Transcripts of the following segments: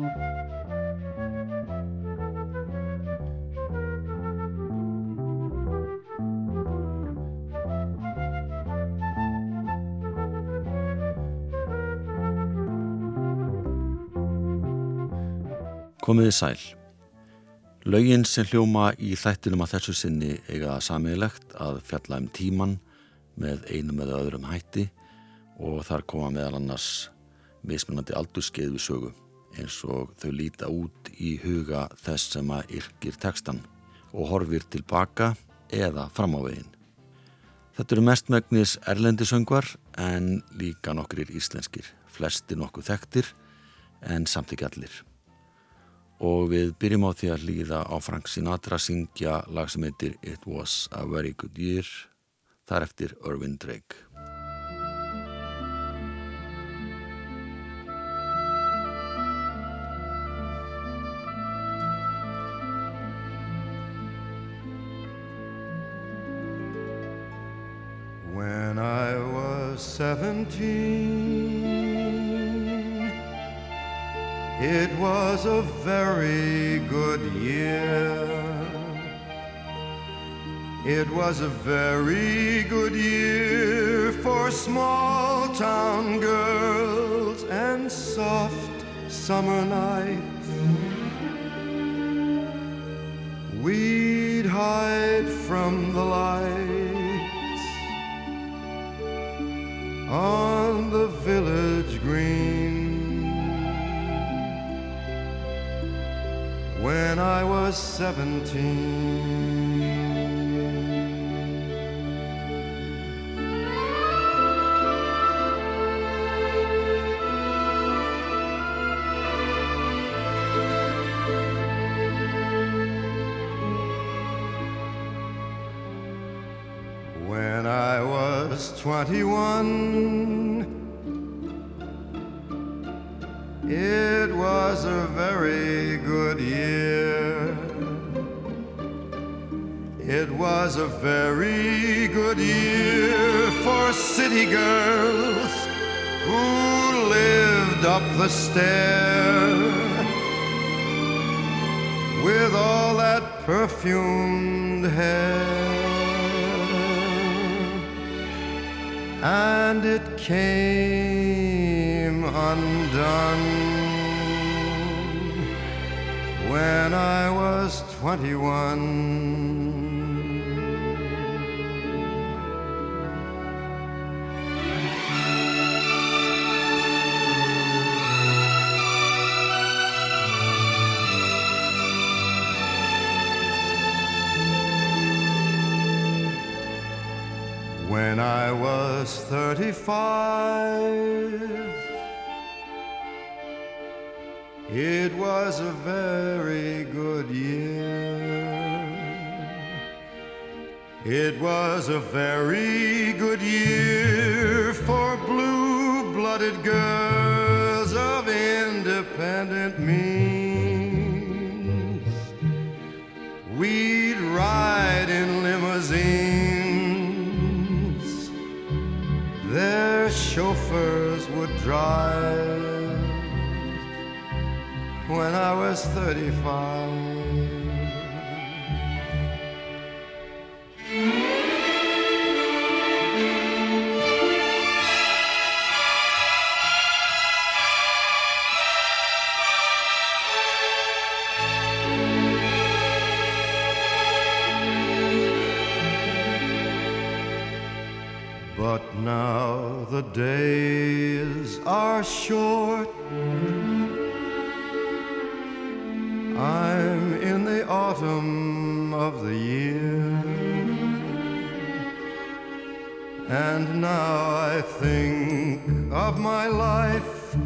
Komiði sæl. Laugin sem hljóma í þættinum að þessu sinni eiga samiðilegt að fjalla um tíman með einum eða öðrum hætti og þar koma meðal annars mismunandi aldurskeið við sögu eins og þau líta út í huga þess sem að yrkir tekstan og horfir tilbaka eða fram á veginn. Þetta eru mestmægnis erlendisöngvar en líka nokkrir íslenskir, flesti nokkuð þekktir en samt ekki allir og við byrjum á því að hlýða á Frank Sinatra syngja lag sem heitir It Was a Very Good Year þar eftir Irvin Drake It was a very good year. It was a very good year for small town girls and soft summer nights. We'd hide from the light on the village green. when I was seventeen. 21. It was a very good year. It was a very good year for city girls who lived up the stair with all that perfumed hair. And it came undone when I was 21. When I was 35 it was a very good year. It was a very good year for blue blooded girls of independent means. We'd ride in limousines, chauffeurs would drive when I was 35. But now the days are short I'm in the autumn of the year. And now I think of my life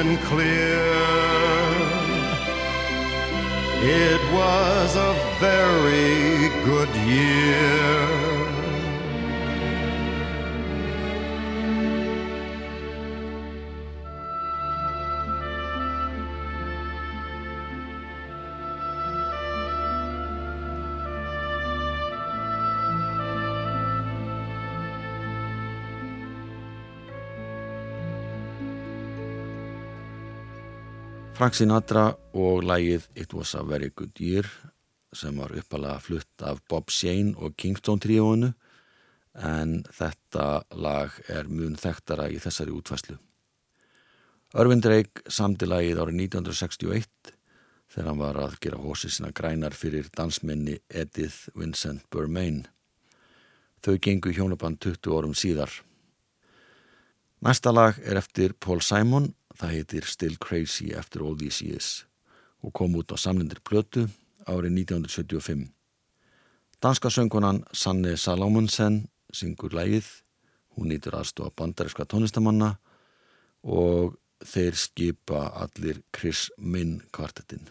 and clear. It was a very good year. Frank Sinatra og lægið It Was a Very Good Year sem var uppalega flutt af Bob Shane og Kingston tríóinu en þetta lag er mun þekktara í þessari útfæslu. Örvin Drake samdi lagið árið 1961 þegar hann var að gera hósið sína grænar fyrir dansminni Edith Vincent Burmain. Þau gengu hjónaband 20 órum síðar. Næsta lag er eftir Paul Simon Það heitir Still Crazy After All These Years og kom út á samlindir plötu árið 1975. Danska söngunan Sanne Salomonsen syngur lægið, hún nýtur aðstofa bandariska tónistamanna og þeir skipa allir Chris Minn kvartetinn.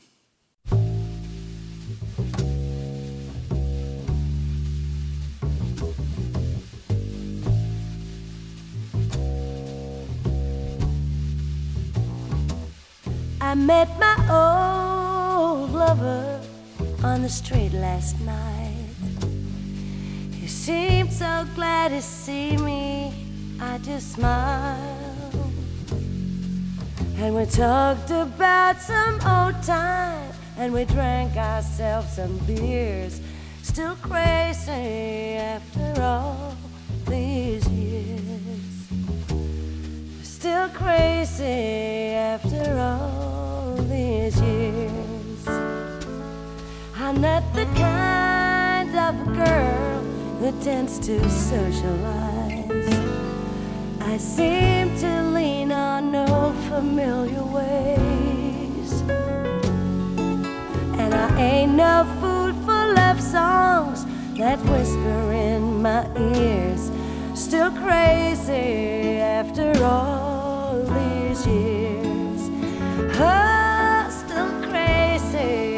Met my old lover on the street last night. He seemed so glad to see me, I just smiled. And we talked about some old times, and we drank ourselves some beers. Still crazy after all these years. Still crazy after all these years. I'm not the kind of girl who tends to socialize. I seem to lean on no familiar ways. And I ain't no fool for love songs that whisper in my ears. Still crazy after all these years. Oh, say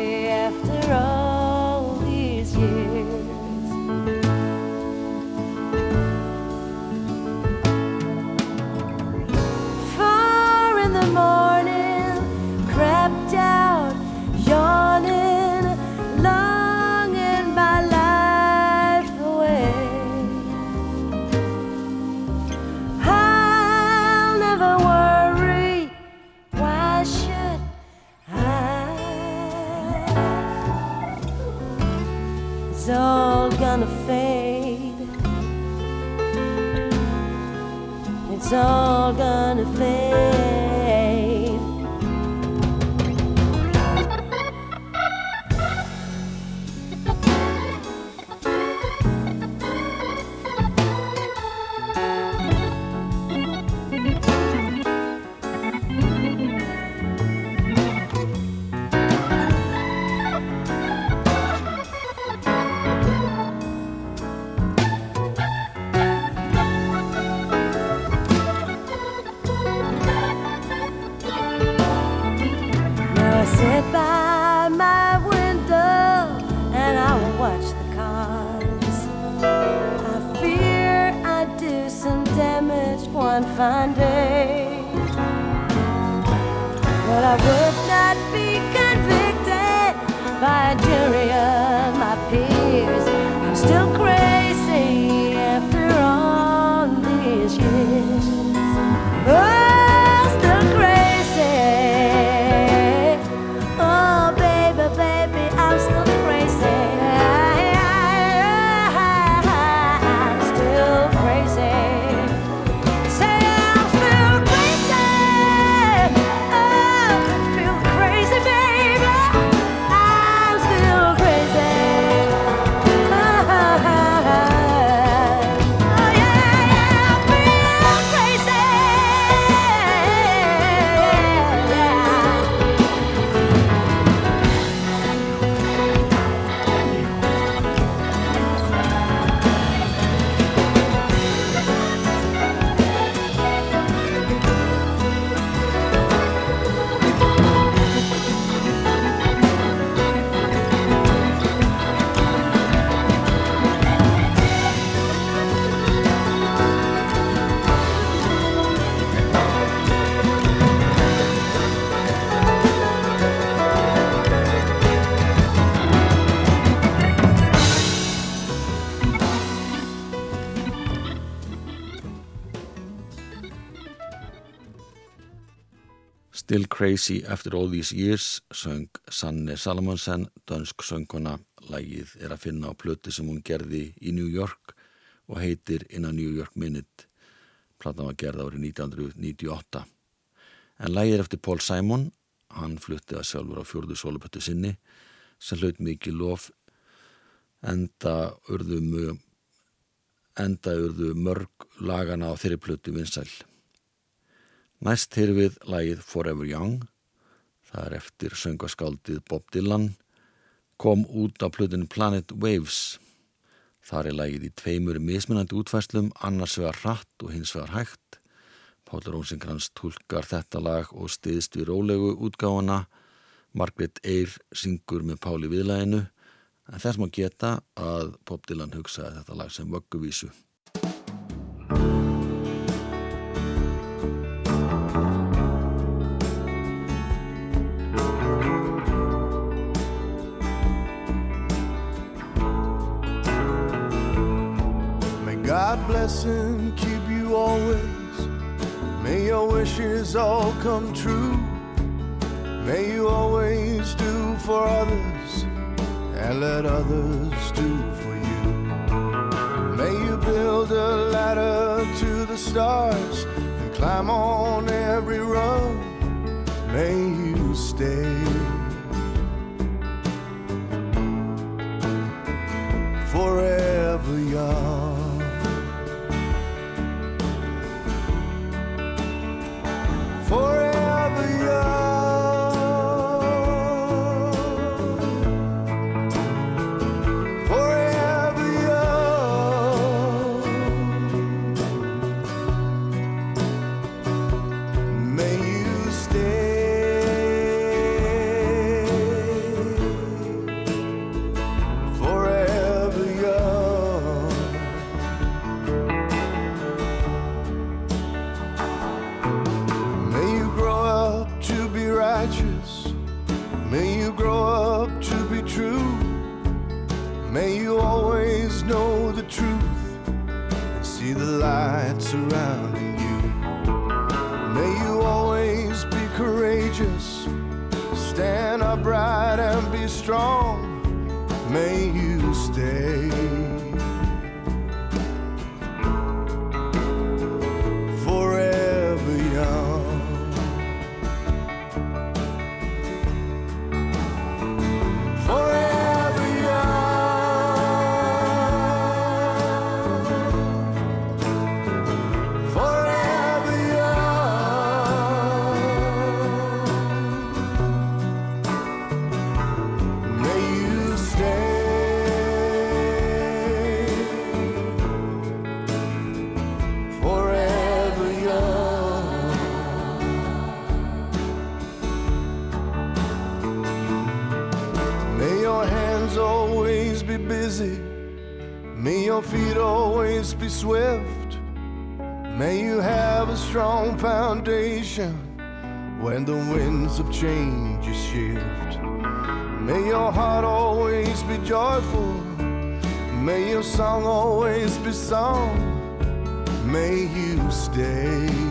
Crazy After All These Years söng Sanne Salomonsen, dönsk söngkona. Lægið er að finna á plöti sem hún gerði í New York og heitir In a New York Minute. Platan var gerð árið 1998. En lægið er eftir Paul Simon, hann flutti að sjálfur á fjörðu solupöttu sinni sem hlaut mikið lof enda urðu mörg lagana á þeirri plötu vinsæl. Næst heyr við lægið Forever Young, það er eftir söngaskáldið Bob Dylan, kom út á plötun Planet Waves. Þar er lægið í tveimur mismunandi útfæslum, annars vegar hratt og hins vegar hægt. Páll Rónsingrans tólkar þetta lag og stiðst við rólegu útgáfana. Margret Eyr syngur með Páli viðlæginu, en þess má geta að Bob Dylan hugsaði þetta lag sem vögguvísu. Bless and keep you always. May your wishes all come true. May you always do for others and let others do for you. May you build a ladder to the stars and climb on every rung. May you stay. Forever feet always be swift. May you have a strong foundation when the winds of change shift. May your heart always be joyful. May your song always be sung. May you stay.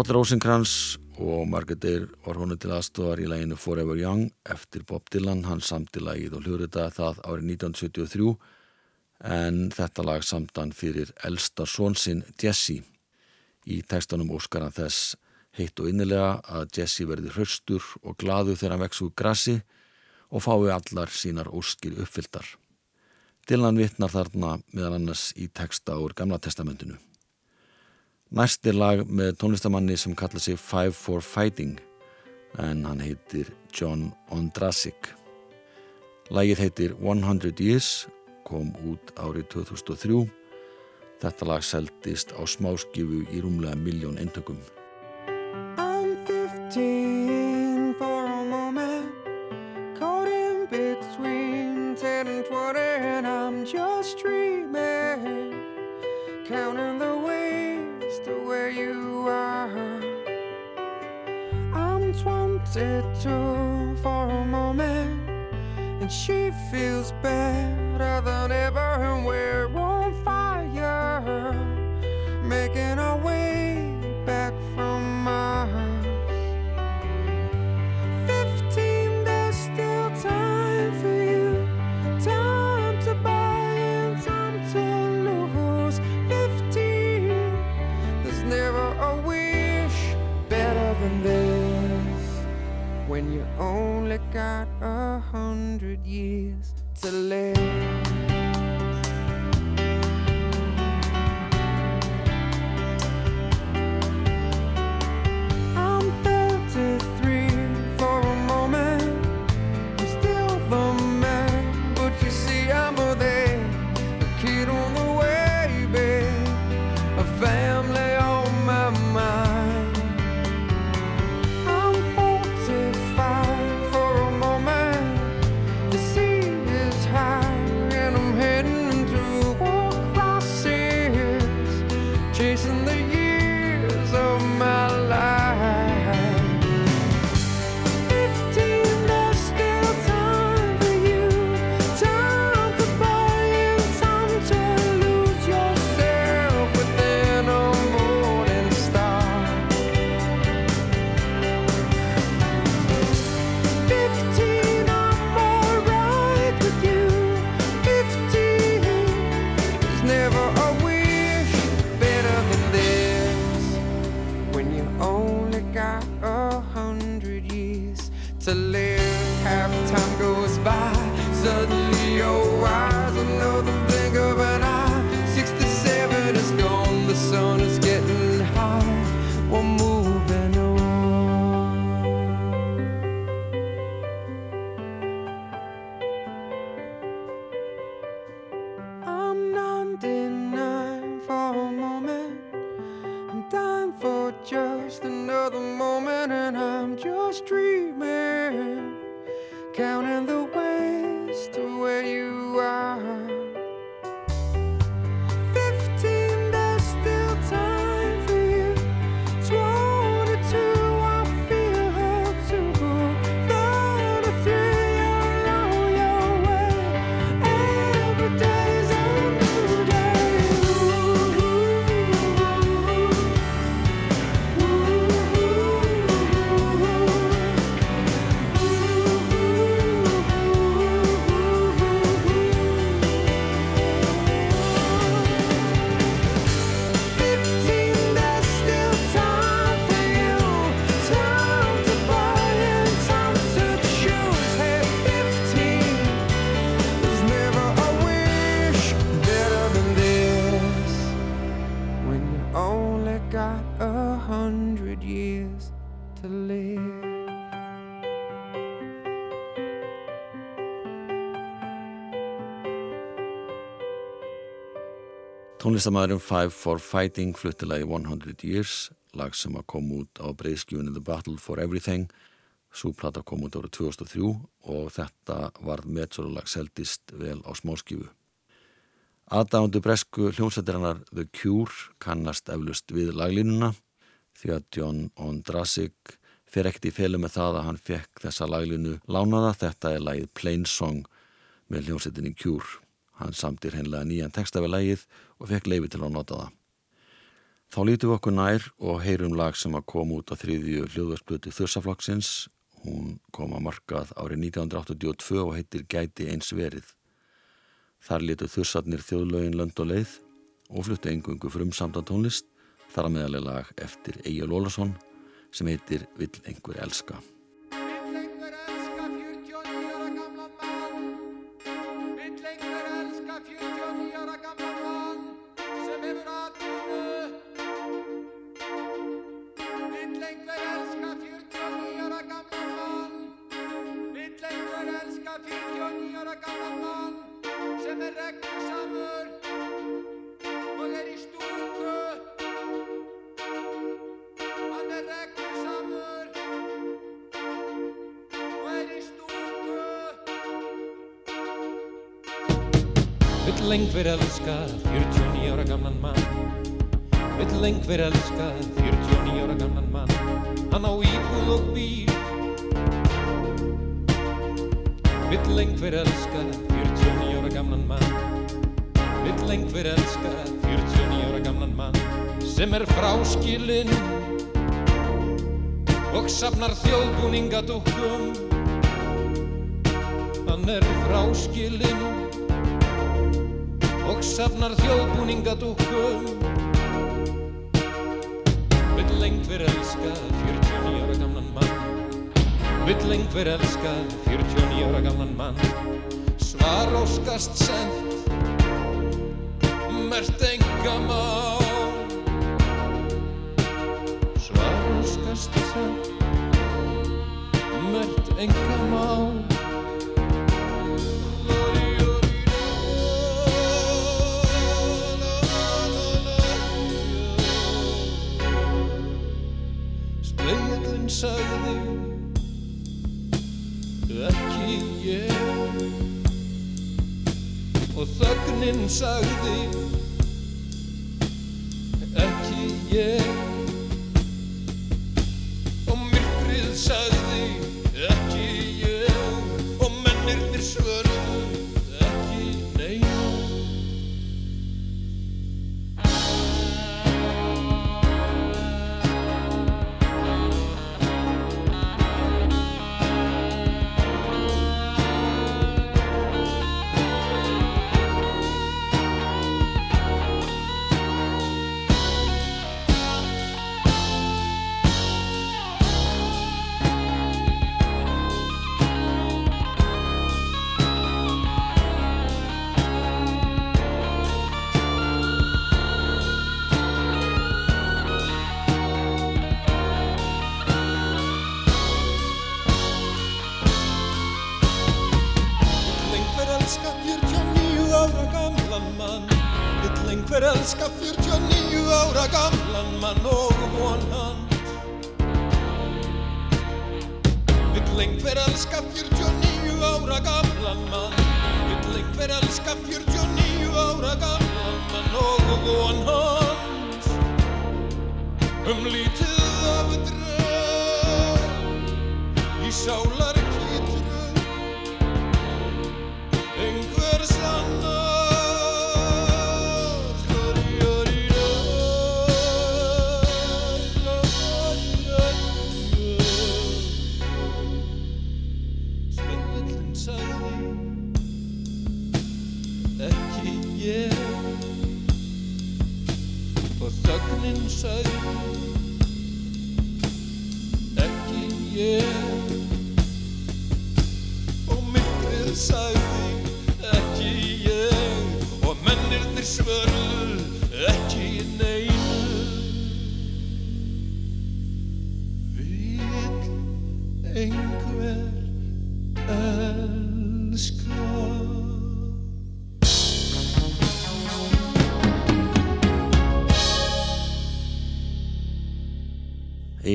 Paul Rosenkrantz og Margaret Eyre var honu til aðstofar í læginu Forever Young eftir Bob Dylan, hann samti lægið og hljóðrita það árið 1973 en þetta lag samtan fyrir elsta svonsinn Jesse. Í tekstunum óskar hann þess heitt og innilega að Jesse verði hraustur og glaðu þegar hann vex úr grassi og fái allar sínar óskir uppfylltar. Dylan vittnar þarna meðal annars í teksta úr Gamla testamentinu. Næsti lag með tónlistamanni sem kalla sig Five for Fighting en hann heitir John Ondrasik. Lagið heitir 100 Years, kom út árið 2003. Þetta lag seldist á smáskifu í rúmlega miljón eintökum. I'm 22 for a moment, and she feels better than ever, and we're only got a hundred years to live. Tónlistamæðurinn Five for Fighting fluttilagi 100 Years, lag sem að kom út á breyðskjúinu The Battle for Everything. Súplata kom út árið 2003 og þetta var meðsólulag seldist vel á smáskífu. Aðdándu bresku hljómsættirinnar The Cure kannast eflust við laglínuna því að John Ondrasik fer ekkert í felu með það að hann fekk þessa laglínu lánaða. Þetta er lagið Plain Song með hljómsættinni Cure. Hann samtir hennilega nýjan texta við lagið og fekk leifi til að nota það. Þá lítum við okkur nær og heyrum lag sem að koma út á þriðju hljóðvarsblötu Þursaflokksins. Hún kom að markað árið 1982 og heitir Gæti eins verið. Þar lítu Þursarnir þjóðlögin lönd og leið og fluttu engungu frum samtan tónlist þar að meðalega lag eftir Egil Ólason sem heitir Vill einhver elska. Einhver elska 49 ára gamlan mann. Vill einhver elska 49 ára gamlan mann sem er reglusamur og er í stúku. Hann er reglusamur og er í stúku. Vill einhver elska 49 ára gamlan mann. Vill einhver elska 49 ára gamlan mann Hann á íbúð og bíl. Vill einhver elska 49 ára gamlan mann. Vill einhver elska 49 ára gamlan mann sem er fráskilinn og safnar þjóðbúningadúkkum Hann er fráskilinn og safnar þjóðbúningadúkkum Vill einhver elska Vill einhver elska 49 ára gamlan mann. Svar óskast sent Mert engamál Svar óskast sent Mert engamál Speillin sagði ekki ég. Og þögnin sagði ekki ég Um lítið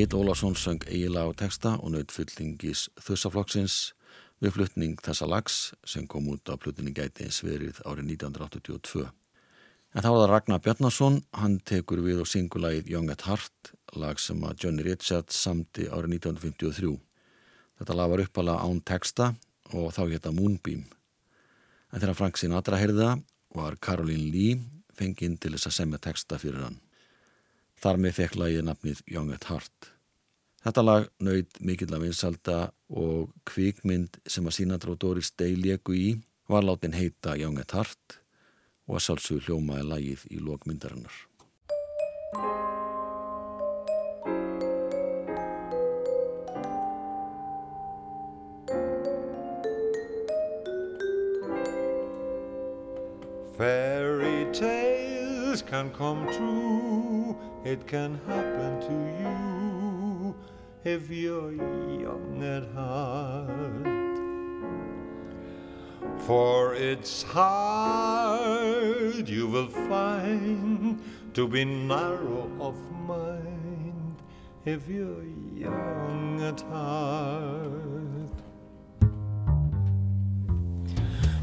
Egil Ólason söng eiginlega á texta og naut fullingis þussaflokksins við flutning þessa lags sem kom út á plutinni gæti eins verið árið 1982. En þá var það Ragnar Bjarnason, hann tekur við og singulagið Young at Heart, lag sem að Johnny Richards samti árið 1953. Þetta lag var uppalega án texta og þá hétta Moonbeam. En þegar Frank Sinatra heyrði það var Caroline Lee fenginn til þess að semja texta fyrir hann. Þar með fekk lagið nafnið Young at Heart. Þetta lag nöyð mikill af vinsalda og kvikmynd sem að Sinatra og Doris Day leku í var látin heita Young at Heart og að sálsug hljómaði lagið í lókmyndarinnar. Fairy tales can come true, it can happen to you if you're young at heart. For it's hard, you will find, to be narrow of mind if you're young at heart.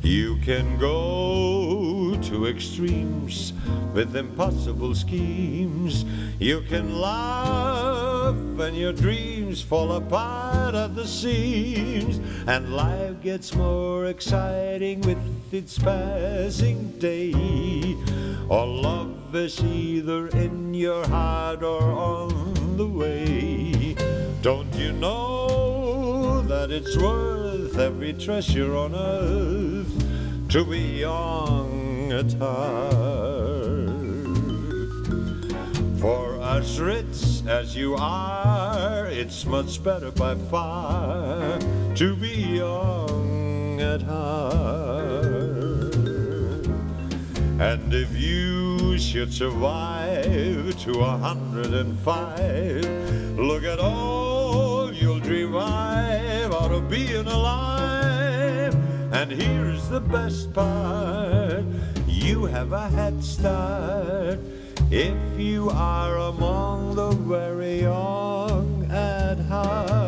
You can go to extremes with impossible schemes. You can laugh and your dreams fall apart at the seams. And life gets more exciting with its passing day. Or love is either in your heart or on the way. Don't you know that it's worth every treasure on earth to be young at heart? For us rich as you are, it's much better by far to be young at heart. And if you should survive to a hundred and five, look at all you'll derive out of being alive. And here's the best part you have a head start if you are among the very young at heart.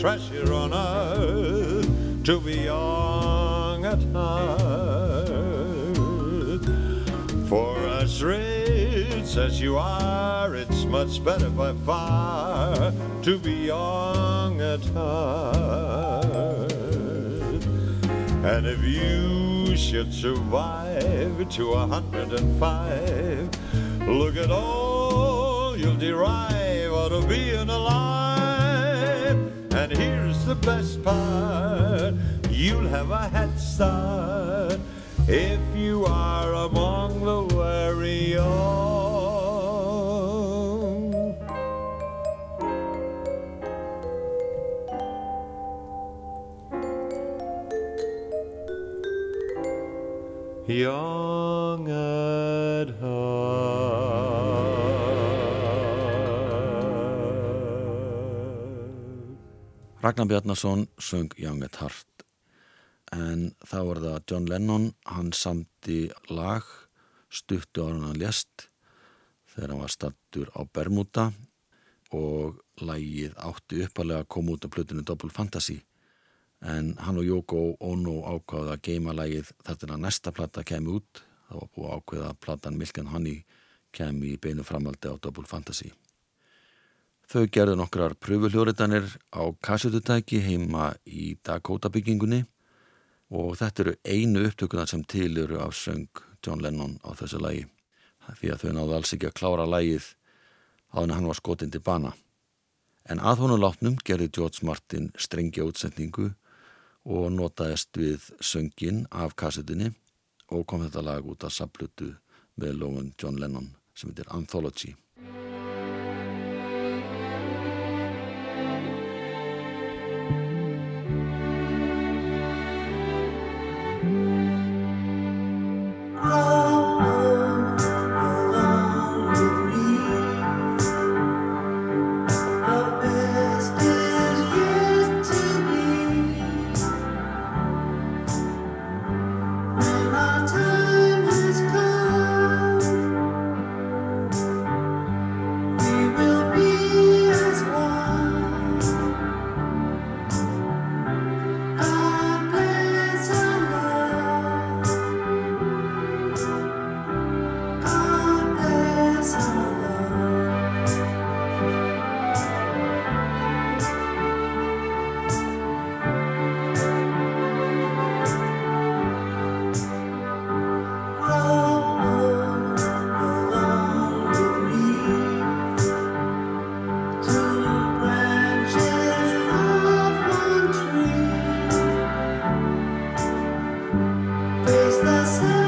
Treasure on earth to be young at heart? For as rich as you are, it's much better by far to be young at heart. And if you should survive to a hundred and five, look at all you'll derive out of being alive. And here's the best part you'll have a head start if you are among the very young. Young Ragnar Bjarnason söng Young at Heart. En þá var það John Lennon, hann samti lag stuttu ára hann lést þegar hann var stattur á Bermuda. Og lagið átti uppalega að koma út af plötunum Double Fantasy. En hann og Yoko Ono ákvaði að geima lagið þar til að næsta platta kemi út. Það var búið ákveða að platan Milk and Honey kemi í beinu framaldi á Double Fantasy Þau gerðu nokkrar pröfuhljóritanir á kassututæki heima í Dakota byggingunni og þetta eru einu upptökunar sem til eru af söng John Lennon á þessu lagi því að þau náðu alls ekki að klára lagið á henni hann var skotin til bana. En að honum látnum gerði George Martin strengja útsendingu og notaðist við söngin af kassutinni og kom þetta lag út af saplutu með lógun John Lennon sem heitir Anthology. Praise the sun.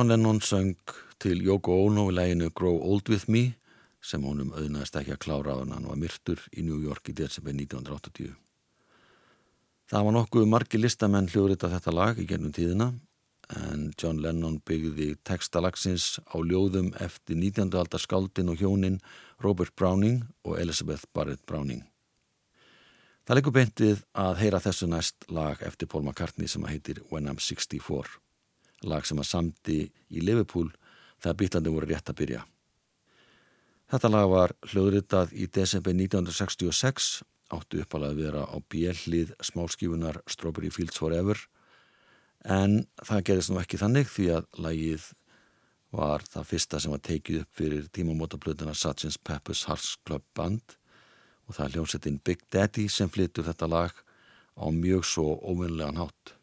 John Lennon söng til Yoko Ono í læginu Grow Old With Me sem honum auðnaðist ekki að klára á hann var myrtur í New York í desember 1980. Það var nokkuð margi listamenn hljóðrita þetta lag í gennum tíðina en John Lennon byggði textalagsins á ljóðum eftir 19. aldar skáldin og hjónin Robert Browning og Elizabeth Barrett Browning. Það leikur beintið að heyra þessu næst lag eftir Paul McCartney sem heitir When I'm 64 lag sem að samti í Liverpool þegar býtlandi voru rétt að byrja. Þetta lag var hljóðritað í desember 1966, áttu uppalega að vera á bjellið smálskífunar Strawberry Fields Forever, en það gerðist nú ekki þannig því að lagið var það fyrsta sem var tekið upp fyrir tímamótablöðuna Sgt. Pepper's Hearts Club Band og það er hljómsettin Big Daddy sem flyttur þetta lag á mjög svo óvinnilegan hátt.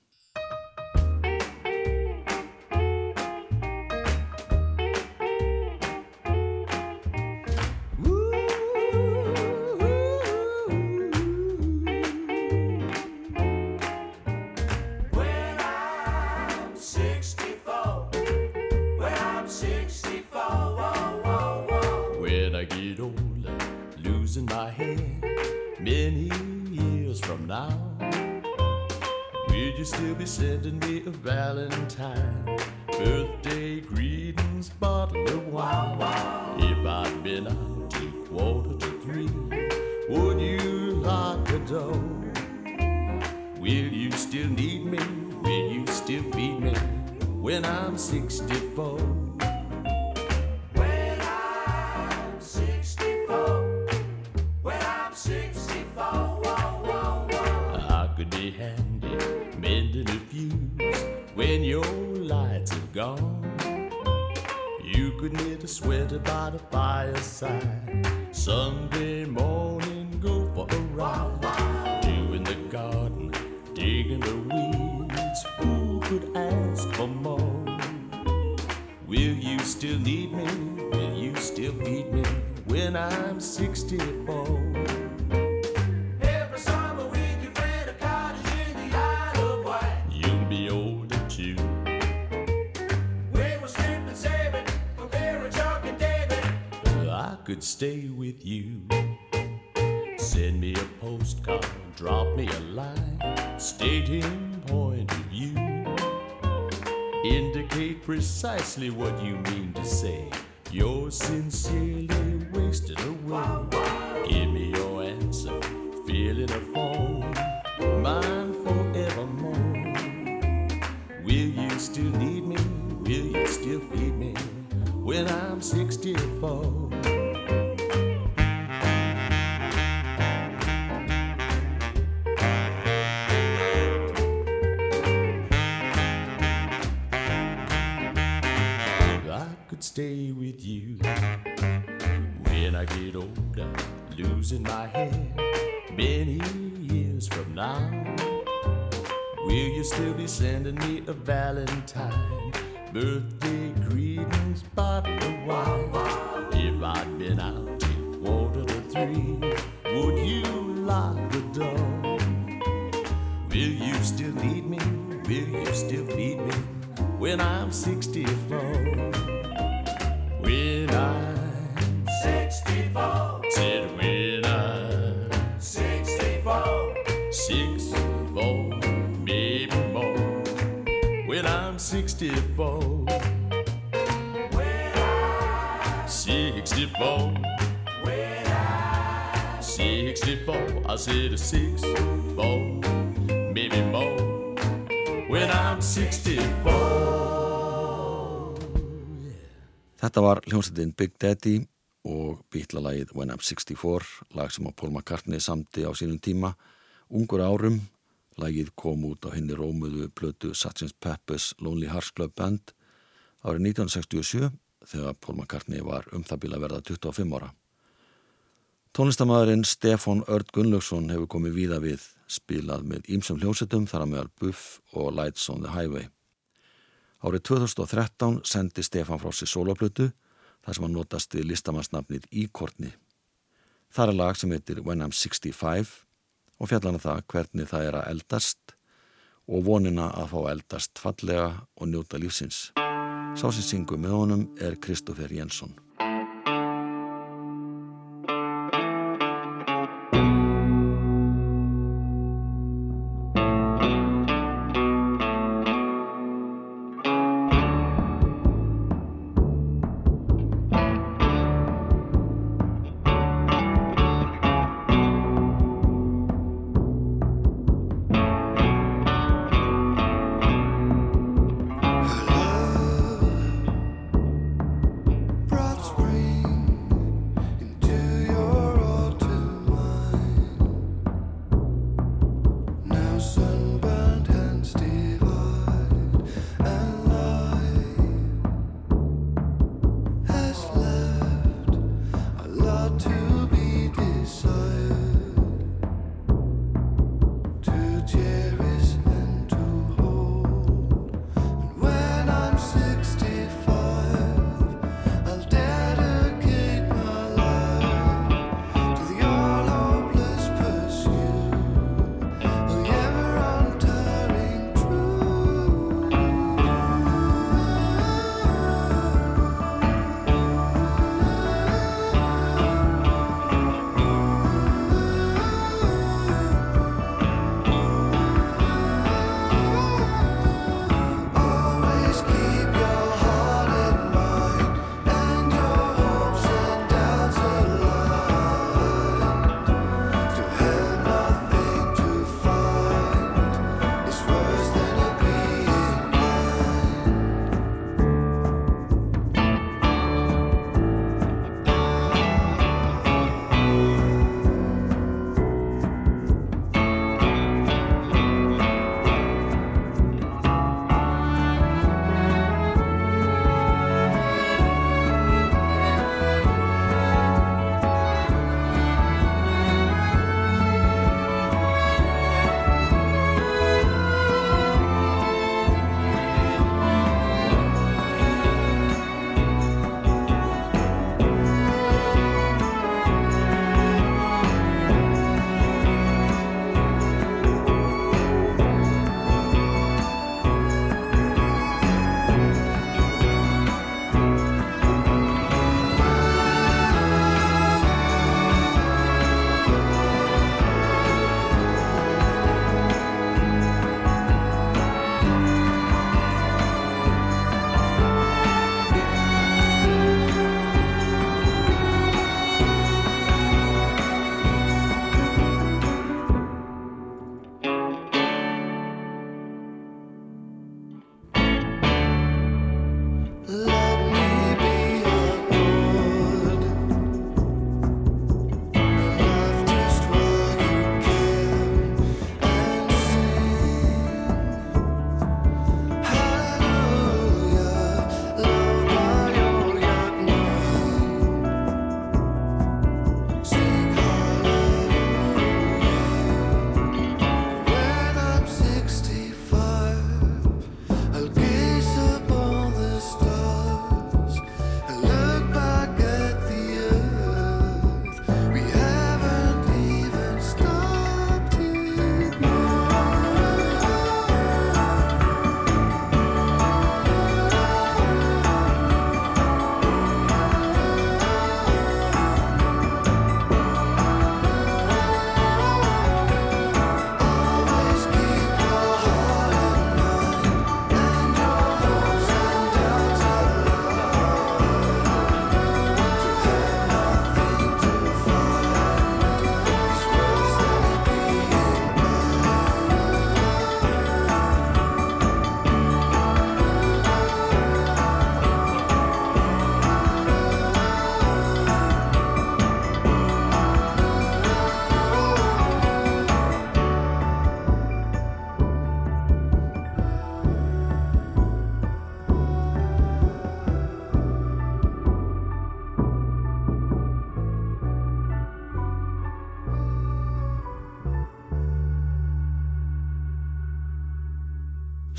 time. stay with you. Send me a postcard, drop me a line, stating point of view. Indicate precisely what you mean to say. You're sincerely wasted away. Give me your answer, fill in a form, mine forevermore. Will you still need me? Will you still feed me when I'm 64? 64. When I'm 64. When I'm 64. I said a 64, maybe more. When I'm 64. Þetta var hljómsveitin Big Daddy og bítlalagið When I'm 64, lag sem að Paul McCartney samti á sínum tíma. Ungur árum, lagið kom út á henni rómuðu plötu Sgt. Pepper's Lonely Hearts Club Band árið 1967 þegar Paul McCartney var um það bíl að verða 25 ára. Tónlistamæðurinn Stefan Örd Gunnlaugsson hefur komið víða við spilað með ímsum hljómsettum þar að meðal Buff og Lights on the Highway. Árið 2013 sendi Stefan frá sér soloplötu þar sem hann notast við listamannsnafnið Íkortni. Það er lag sem heitir When I'm 65 og fjallan það hvernig það er að eldast og vonina að fá eldast fallega og njóta lífsins. Sá sem syngur með honum er Kristoffer Jensson.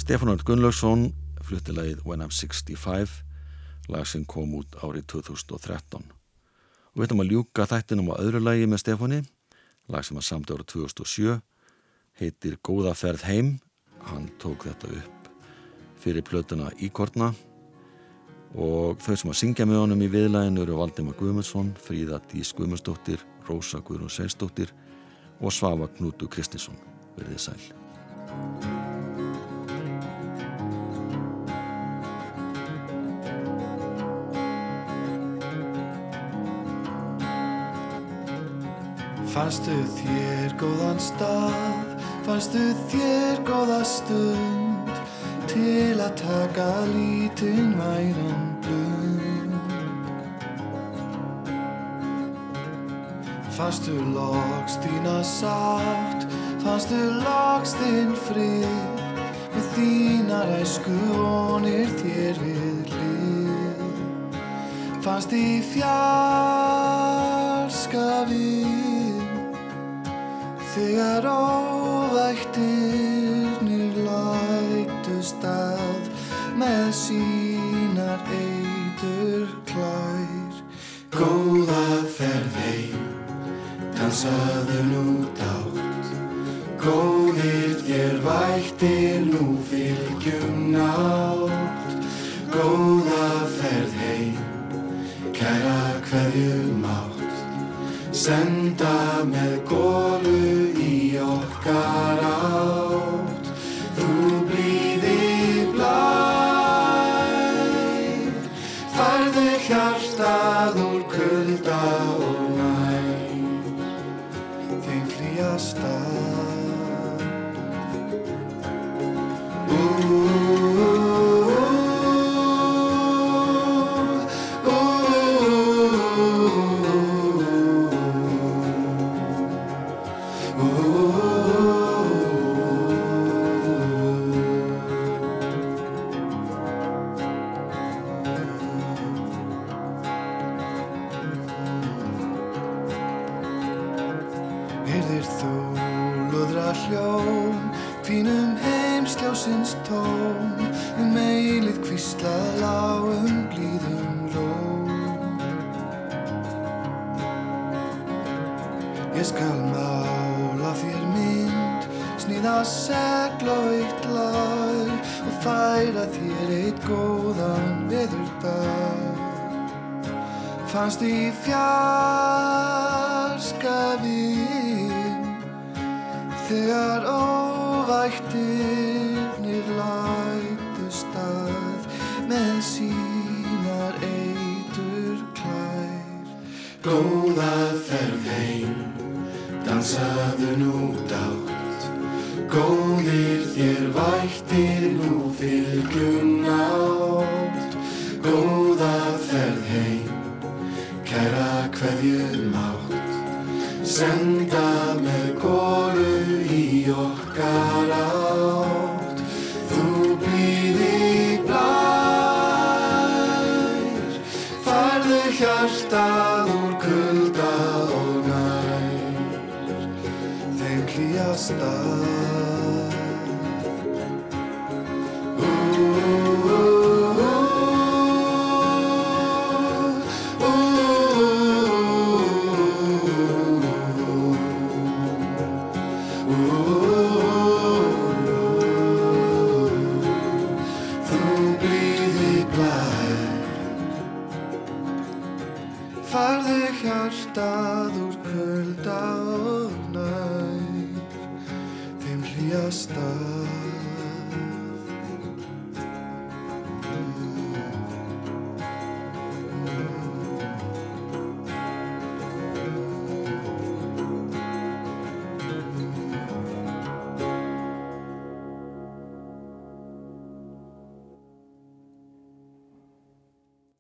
Stefán Örn Gunnlaugsson flutti lagið When I'm 65 lag sem kom út árið 2013 og við ætlum að ljúka þættinum á öðru lagi með Stefáni lag sem að samt ára 2007 heitir Góða ferð heim hann tók þetta upp fyrir plötuna Íkortna og þau sem að syngja með honum í viðlæginu eru Valdimar Guðmundsson, Fríða Dís Guðmundsdóttir, Rósa Guðrún Sveinsdóttir og Svafa Knútu Kristinsson. Verðið sæl. Fannstu þér góðan stað, fannstu þér góða stund til að taka lítinn væran blund. Fannstu loks þína sátt, fannstu loks þinn frið, með þínar æsku vonir þér við hlið. Fannst í fjarska þegar óvættirnir lætust að með sínar eitur klær. Góða ferð heim, dansaðu nú dátt, góðir þér vættir nú fylgjum nátt. Góða ferð heim, kæra hverjum átt, senda með gólu í okkar átt. Góða ferð heim, dansaðu nú dátt. Góðir þér vættir nú fylgjum nátt Góða ferð heim kæra hverjum átt senda